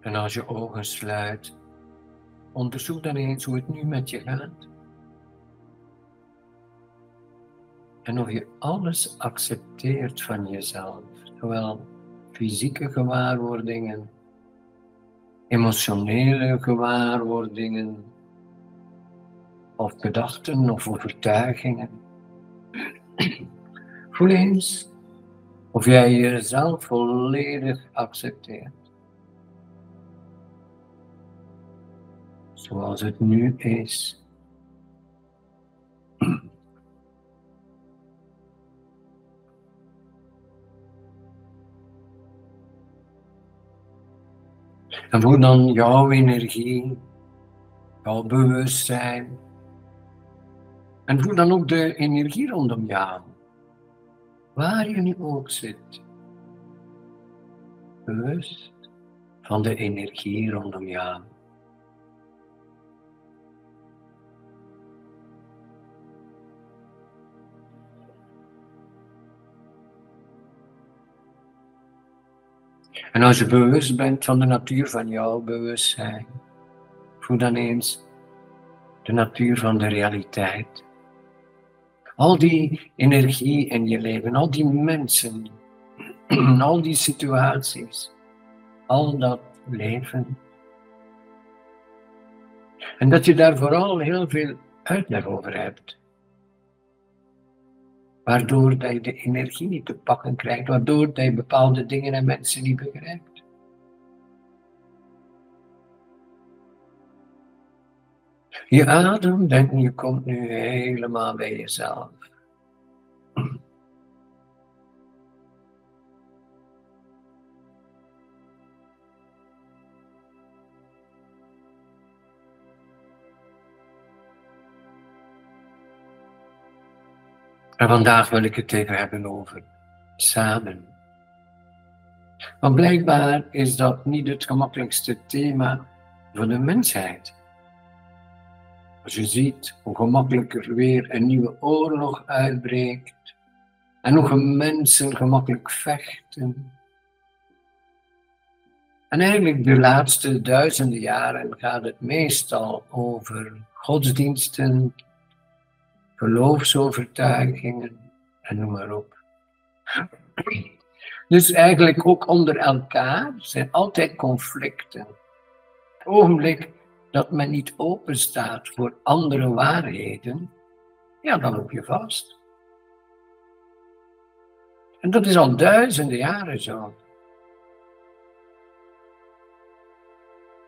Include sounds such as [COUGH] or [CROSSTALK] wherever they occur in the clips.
En als je ogen sluit, onderzoek dan eens hoe het nu met je gaat. En of je alles accepteert van jezelf, zowel fysieke gewaarwordingen, emotionele gewaarwordingen, of gedachten of overtuigingen. Voel eens of jij jezelf volledig accepteert. Zoals het nu is. En voel dan jouw energie, jouw bewustzijn. En voel dan ook de energie rondom jou. Waar je nu ook zit. Bewust van de energie rondom jou. En als je bewust bent van de natuur van jouw bewustzijn, voel dan eens de natuur van de realiteit. Al die energie in je leven, al die mensen, [CLEARS THROAT] al die situaties, al dat leven. En dat je daar vooral heel veel uitleg over hebt waardoor dat je de energie niet te pakken krijgt, waardoor dat je bepaalde dingen en mensen niet begrijpt. Je ademt en je komt nu helemaal bij jezelf. En vandaag wil ik het even hebben over samen. Want blijkbaar is dat niet het gemakkelijkste thema van de mensheid. Als je ziet hoe gemakkelijk er weer een nieuwe oorlog uitbreekt en hoe mensen gemakkelijk vechten. En eigenlijk de laatste duizenden jaren gaat het meestal over godsdiensten, geloofsovertuigingen en noem maar op. Dus eigenlijk ook onder elkaar zijn altijd conflicten. Het ogenblik dat men niet open staat voor andere waarheden, ja, dan loop je vast. En dat is al duizenden jaren zo.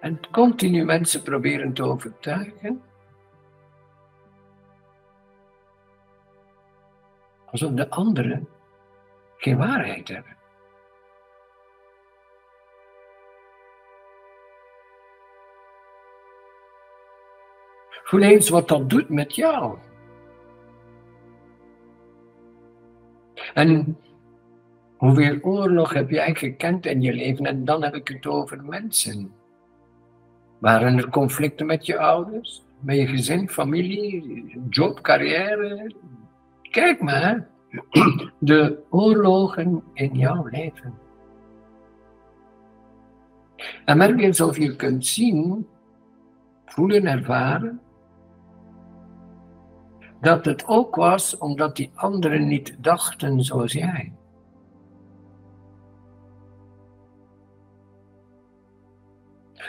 En continu mensen proberen te overtuigen alsof de anderen geen waarheid hebben. Voel eens wat dat doet met jou. En hoeveel oorlog heb jij gekend in je leven? En dan heb ik het over mensen. Waren er conflicten met je ouders, met je gezin, familie, job, carrière, Kijk maar, [CLEARS THROAT] de oorlogen in jouw leven. En merk eens of je kunt zien, voelen, ervaren, dat het ook was omdat die anderen niet dachten zoals jij.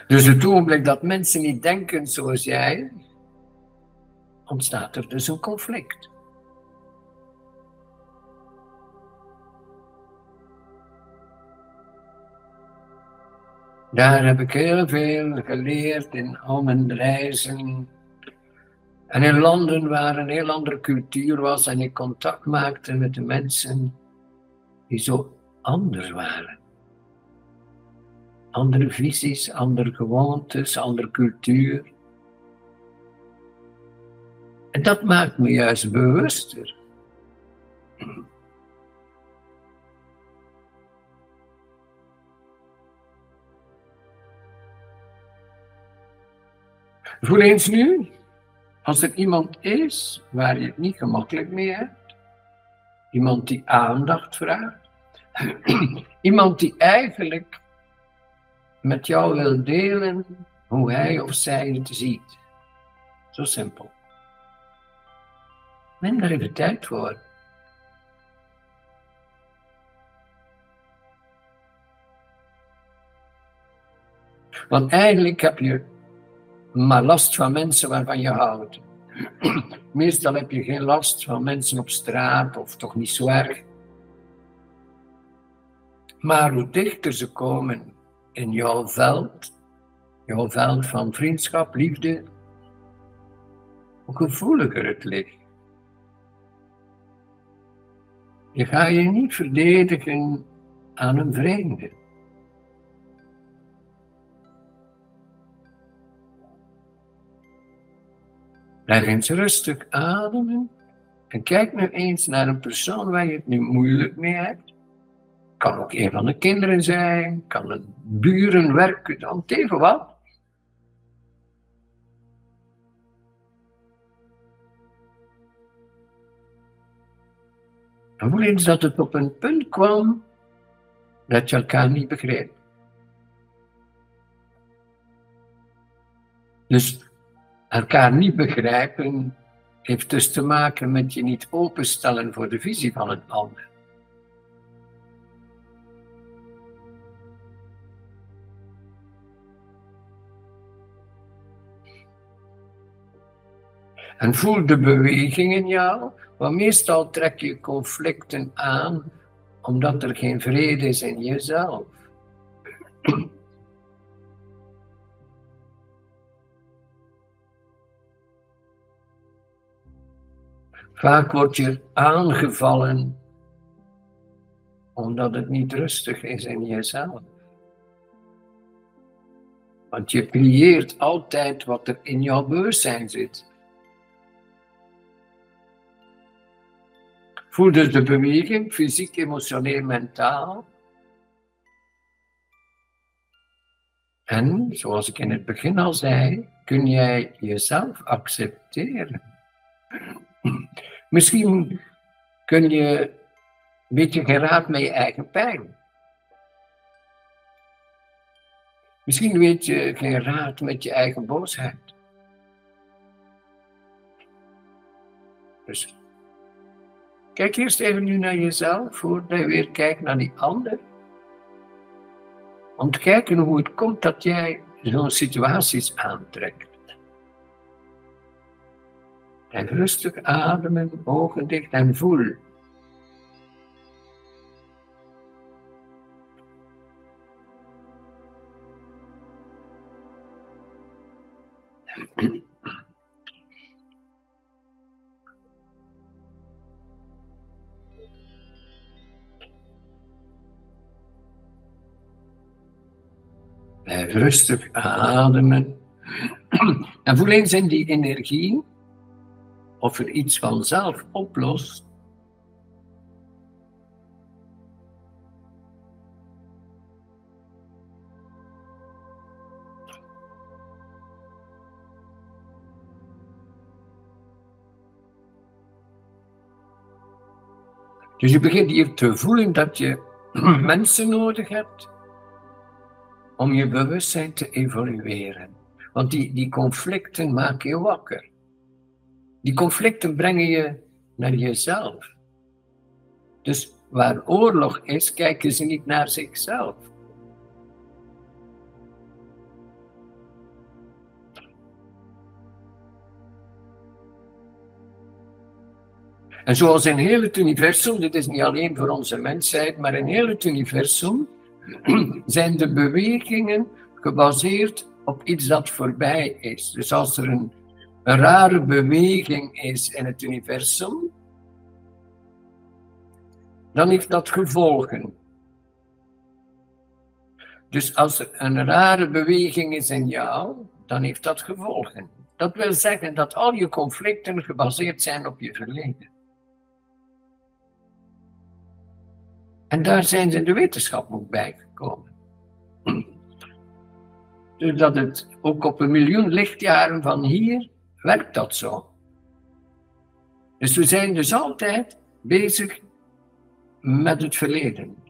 Dus het ogenblik dat mensen niet denken zoals jij, ontstaat er dus een conflict. Daar heb ik heel veel geleerd in al mijn reizen. En in landen waar een heel andere cultuur was en ik contact maakte met de mensen die zo anders waren. Andere visies, andere gewoontes, andere cultuur. En dat maakt me juist bewuster. Voel eens nu, als er iemand is waar je het niet gemakkelijk mee hebt, iemand die aandacht vraagt, [CLEARS THROAT] iemand die eigenlijk met jou wil delen hoe hij of zij het ziet. Zo simpel. Neem daar even tijd voor. Want eigenlijk heb je maar last van mensen waarvan je houdt. [CLEARS THROAT] Meestal heb je geen last van mensen op straat, of toch niet zo erg. Maar hoe dichter ze komen in jouw veld, jouw veld van vriendschap, liefde, hoe gevoeliger het ligt. Je gaat je niet verdedigen aan een vreemde. Blijf eens rustig ademen en kijk nu eens naar een persoon waar je het nu moeilijk mee hebt. Kan ook een van de kinderen zijn, kan een buren, werken, dan even wat. En voel eens dat het op een punt kwam dat je elkaar niet begreep. Dus elkaar niet begrijpen heeft dus te maken met je niet openstellen voor de visie van een ander. En voel de beweging in jou, want meestal trek je conflicten aan omdat er geen vrede is in jezelf. Vaak word je aangevallen omdat het niet rustig is in jezelf. Want je creëert altijd wat er in jouw bewustzijn zit. Voel dus de beweging, fysiek, emotioneel, mentaal. En, zoals ik in het begin al zei, kun jij jezelf accepteren. Misschien kun je een beetje geen raad met je eigen pijn. Misschien weet je geen raad met je eigen boosheid. Dus kijk eerst even nu naar jezelf voordat je weer kijkt naar die ander. Om te kijken hoe het komt dat jij zo'n situaties aantrekt. En rustig ademen, ogen dicht en voel. Blijf rustig ademen. [CLEARS THROAT] En voel eens in die energie of er iets vanzelf oplost. Dus je begint hier te voelen dat je [CLEARS THROAT] mensen nodig hebt om je bewustzijn te evolueren. Want die, die conflicten maken je wakker. Die conflicten brengen je naar jezelf. Dus waar oorlog is, kijken ze niet naar zichzelf. En zoals in heel het universum, dit is niet alleen voor onze mensheid, maar in heel het universum [CLEARS THROAT] zijn de bewegingen gebaseerd op iets dat voorbij is. Dus als er een een rare beweging is in het universum, dan heeft dat gevolgen. Dus als er een rare beweging is in jou, dan heeft dat gevolgen. Dat wil zeggen dat al je conflicten gebaseerd zijn op je verleden. En daar zijn ze in de wetenschap ook bijgekomen. Dus dat het ook op een miljoen lichtjaren van hier werkt dat zo. Dus we zijn dus altijd bezig met het verleden.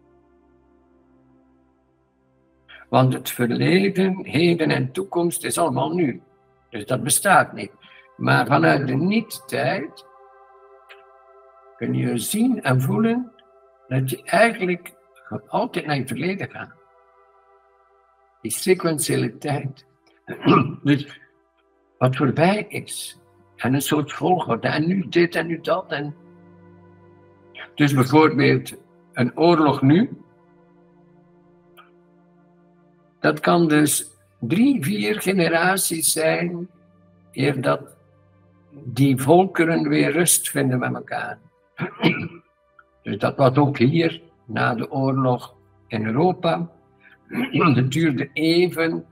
Want het verleden, heden en toekomst is allemaal nu. Dus dat bestaat niet. Maar vanuit de niet-tijd kun je zien en voelen dat je eigenlijk altijd naar het verleden gaat. Die sequentiële tijd. [CLEARS THROAT] dus wat voorbij is. En een soort volgorde. En nu dit en nu dat. En... Dus bijvoorbeeld een oorlog nu. Dat kan dus drie, vier generaties zijn. Eer dat die volkeren weer rust vinden met elkaar. Dus dat was ook hier na de oorlog in Europa. [CLEARS THROAT] Het duurde even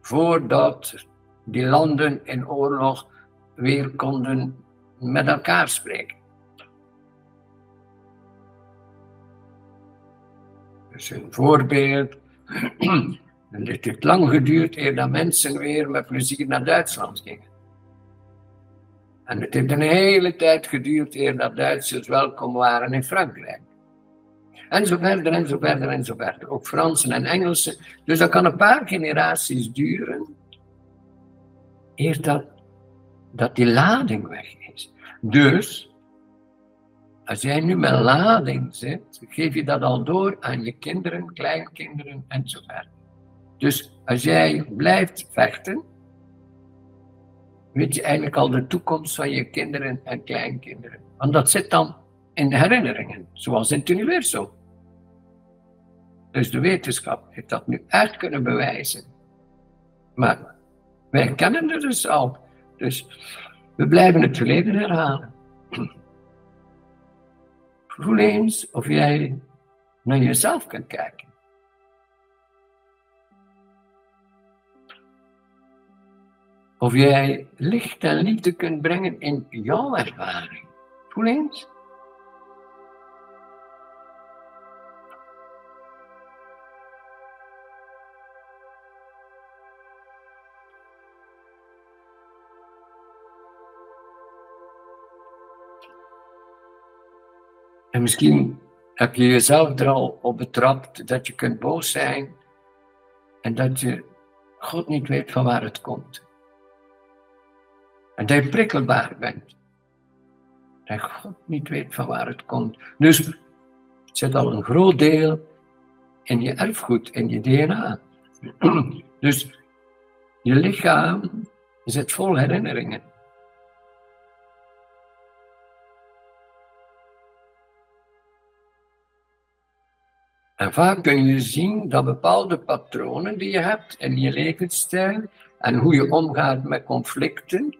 voordat die landen in oorlog weer konden met elkaar spreken. Dus een voorbeeld. [CLEARS THROAT] Het heeft lang geduurd eer dat mensen weer met plezier naar Duitsland gingen. En het heeft een hele tijd geduurd eer dat Duitsers welkom waren in Frankrijk. En zo verder, en zo verder, en zo verder. Ook Fransen en Engelsen. Dus dat kan een paar generaties duren. Eer dat, dat die lading weg is. Dus, als jij nu met lading zit, geef je dat al door aan je kinderen, kleinkinderen en zo verder. Dus als jij blijft vechten, weet je eigenlijk al de toekomst van je kinderen en kleinkinderen. Want dat zit dan in de herinneringen, zoals in het universum. Dus de wetenschap heeft dat nu echt kunnen bewijzen. Maar wij kennen het dus al. Dus we blijven het verleden herhalen. Voel eens of jij naar jezelf kunt kijken. Of jij licht en liefde kunt brengen in jouw ervaring. Voel eens. En misschien heb je jezelf er al op betrapt dat je kunt boos zijn en dat je God niet weet van waar het komt. En dat je prikkelbaar bent. Dat God niet weet van waar het komt. Dus zit al een groot deel in je erfgoed, in je DNA. [CLEARS THROAT] Dus je lichaam zit vol herinneringen. En vaak kun je zien dat bepaalde patronen die je hebt in je levensstijl en hoe je omgaat met conflicten,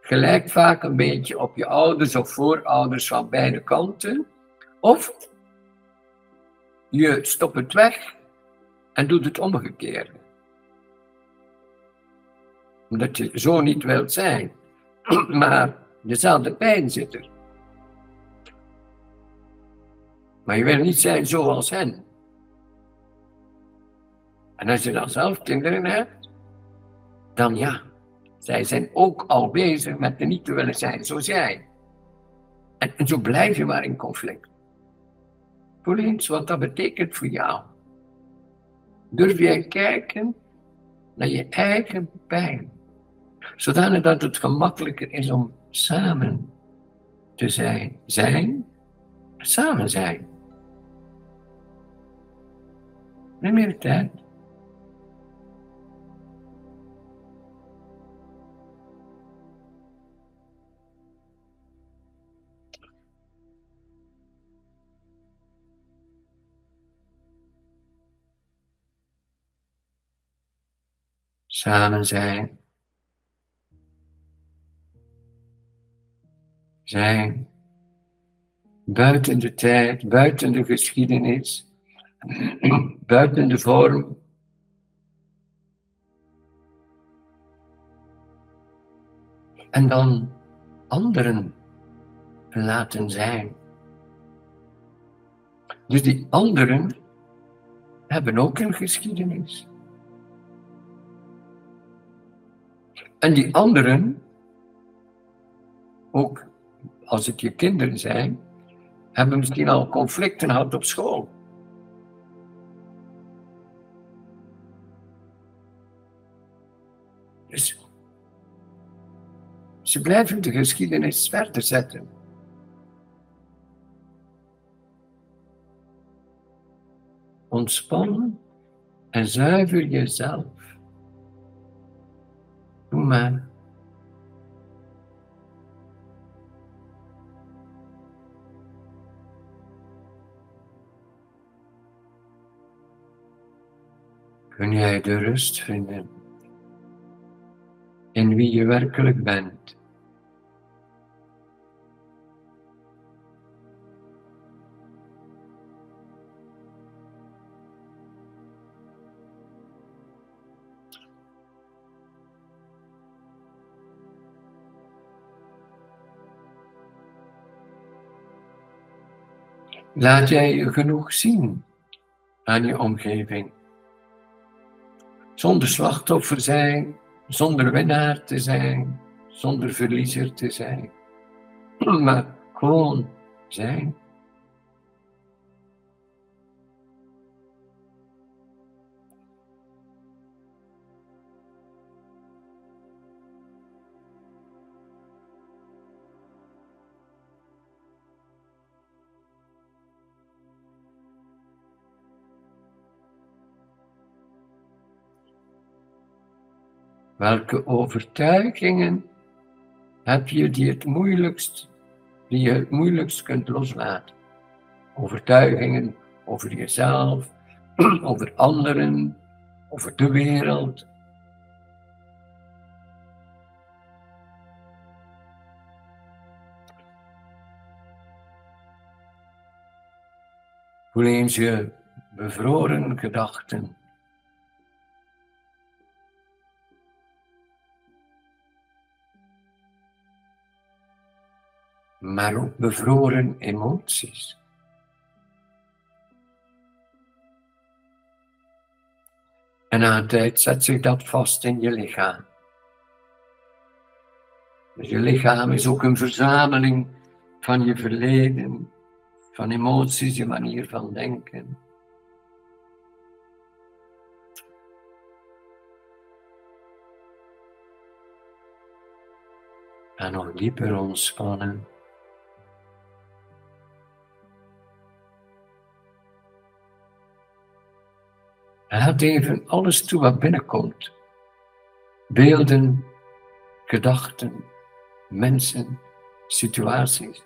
gelijk vaak een beetje op je ouders of voorouders van beide kanten. Of je stopt het weg en doet het omgekeerde. Omdat je zo niet wilt zijn. [CLEARS THROAT] Maar dezelfde pijn zit er. Maar je wil niet zijn zoals hen. En als je dan zelf kinderen hebt, dan ja, zij zijn ook al bezig met niet te willen zijn zoals jij. En, en zo blijf je maar in conflict. Voel eens wat dat betekent voor jou. Durf jij kijken naar je eigen pijn, zodanig dat het gemakkelijker is om samen te zijn. Zijn, samen zijn. Tijd. samen zijn. Zijn buiten de tijd, buiten de geschiedenis, buiten de vorm. En dan anderen laten zijn. Dus die anderen hebben ook een geschiedenis. En die anderen, ook als het je kinderen zijn, hebben misschien al conflicten gehad op school. Ze blijven de geschiedenis verder zetten. Ontspan en zuiver jezelf. Doe maar. kun jij de rust vinden in wie je werkelijk bent. Laat jij je genoeg zien aan je omgeving zonder slachtoffer zijn, zonder winnaar te zijn, zonder verliezer te zijn, maar gewoon zijn. Welke overtuigingen heb je die het moeilijkst, die je het moeilijkst kunt loslaten? Overtuigingen over jezelf, [CLEARS THROAT] over anderen, over de wereld. Voel eens je bevroren gedachten. Maar ook bevroren emoties. En na een tijd zet zich dat vast in je lichaam. Dus je lichaam is ook een verzameling van je verleden, van emoties, je manier van denken. En nog dieper ontspannen. Laat even alles toe wat binnenkomt. Beelden, gedachten, mensen, situaties.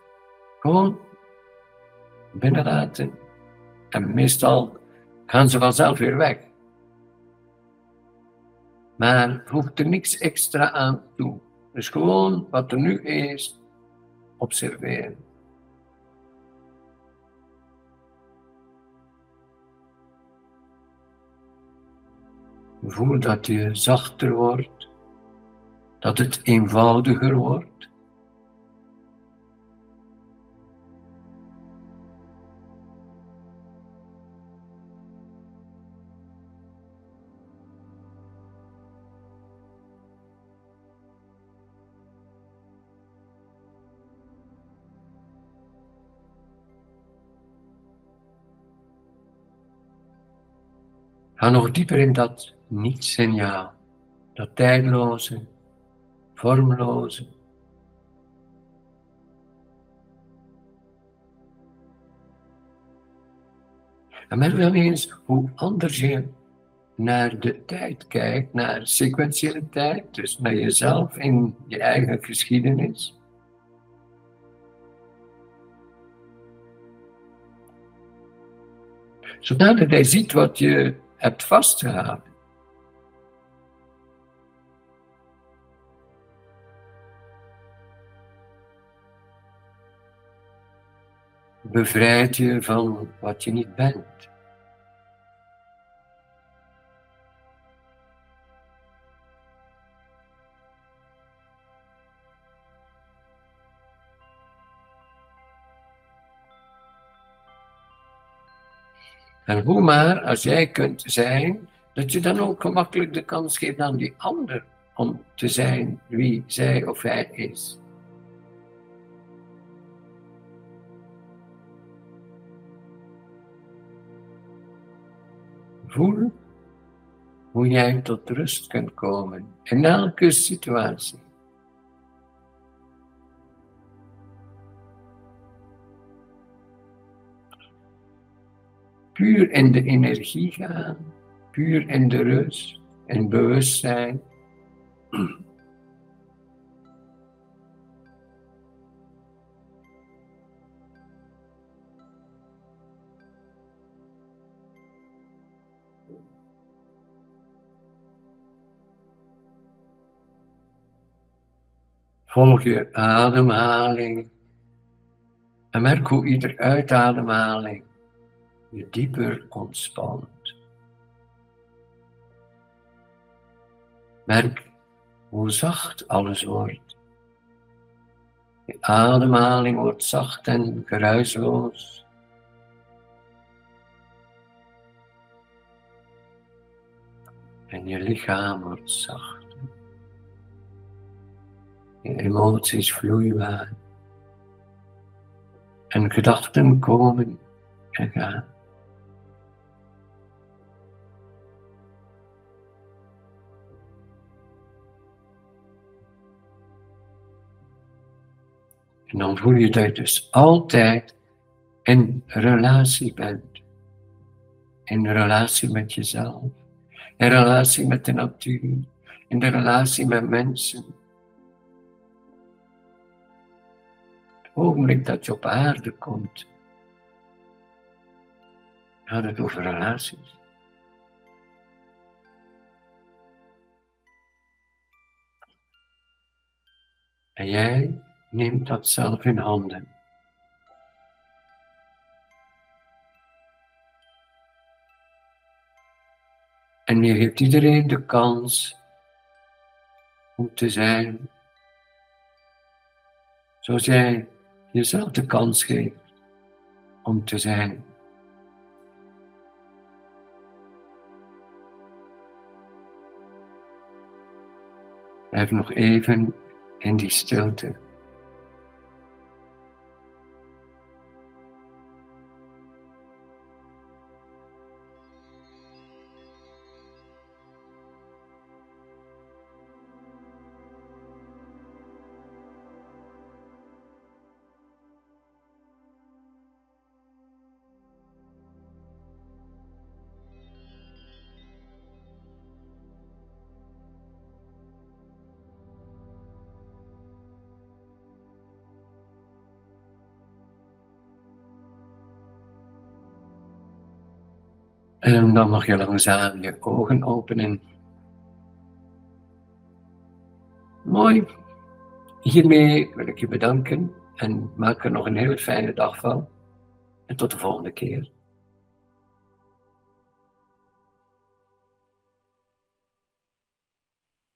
Gewoon binnenlaten. En meestal gaan ze vanzelf weer weg. Maar voeg er niks extra aan toe. Dus gewoon wat er nu is, observeren. Voel dat je zachter wordt, dat het eenvoudiger wordt. Ga nog dieper in dat niet-signaal, dat tijdloze, vormloze. En merk wel eens hoe anders je naar de tijd kijkt, naar sequentiële tijd, dus naar jezelf in je eigen geschiedenis. Zodat hij ziet wat je hebt vastgehouden. Bevrijd je van wat je niet bent. En hoe maar, als jij kunt zijn, dat je dan ook gemakkelijk de kans geeft aan die ander om te zijn wie zij of hij is. Voel hoe hoe jij tot rust kunt komen in elke situatie. Puur in de energie gaan, puur in de rust en bewustzijn. Volg je ademhaling en merk hoe ieder uitademhaling je dieper ontspant. Merk hoe zacht alles wordt. Je ademhaling wordt zacht en geruisloos. En je lichaam wordt zacht. Je emoties vloeibaar. En gedachten komen en gaan. En dan voel je dat je dus altijd in relatie bent. In relatie met jezelf. In relatie met de natuur. In de relatie met mensen. Ogenblik dat je op aarde komt, gaat het over relaties. En jij neemt dat zelf in handen. En je geeft iedereen de kans om te zijn zoals jij jezelf de kans geeft om te zijn. Blijf nog even in die stilte. En dan mag je langzaam je ogen openen. Mooi. Hiermee wil ik je bedanken en maak er nog een hele fijne dag van. En tot de volgende keer.